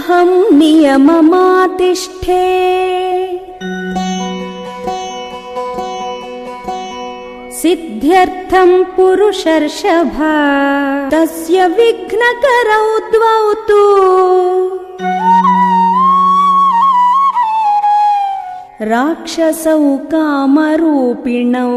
अहं नियममातिष्ठे। सिद्ध्यर्थं पुरुषर्षभा तस्य विघ्नकरौ द्वौ तु। राक्षसौ कामरूपिणौ।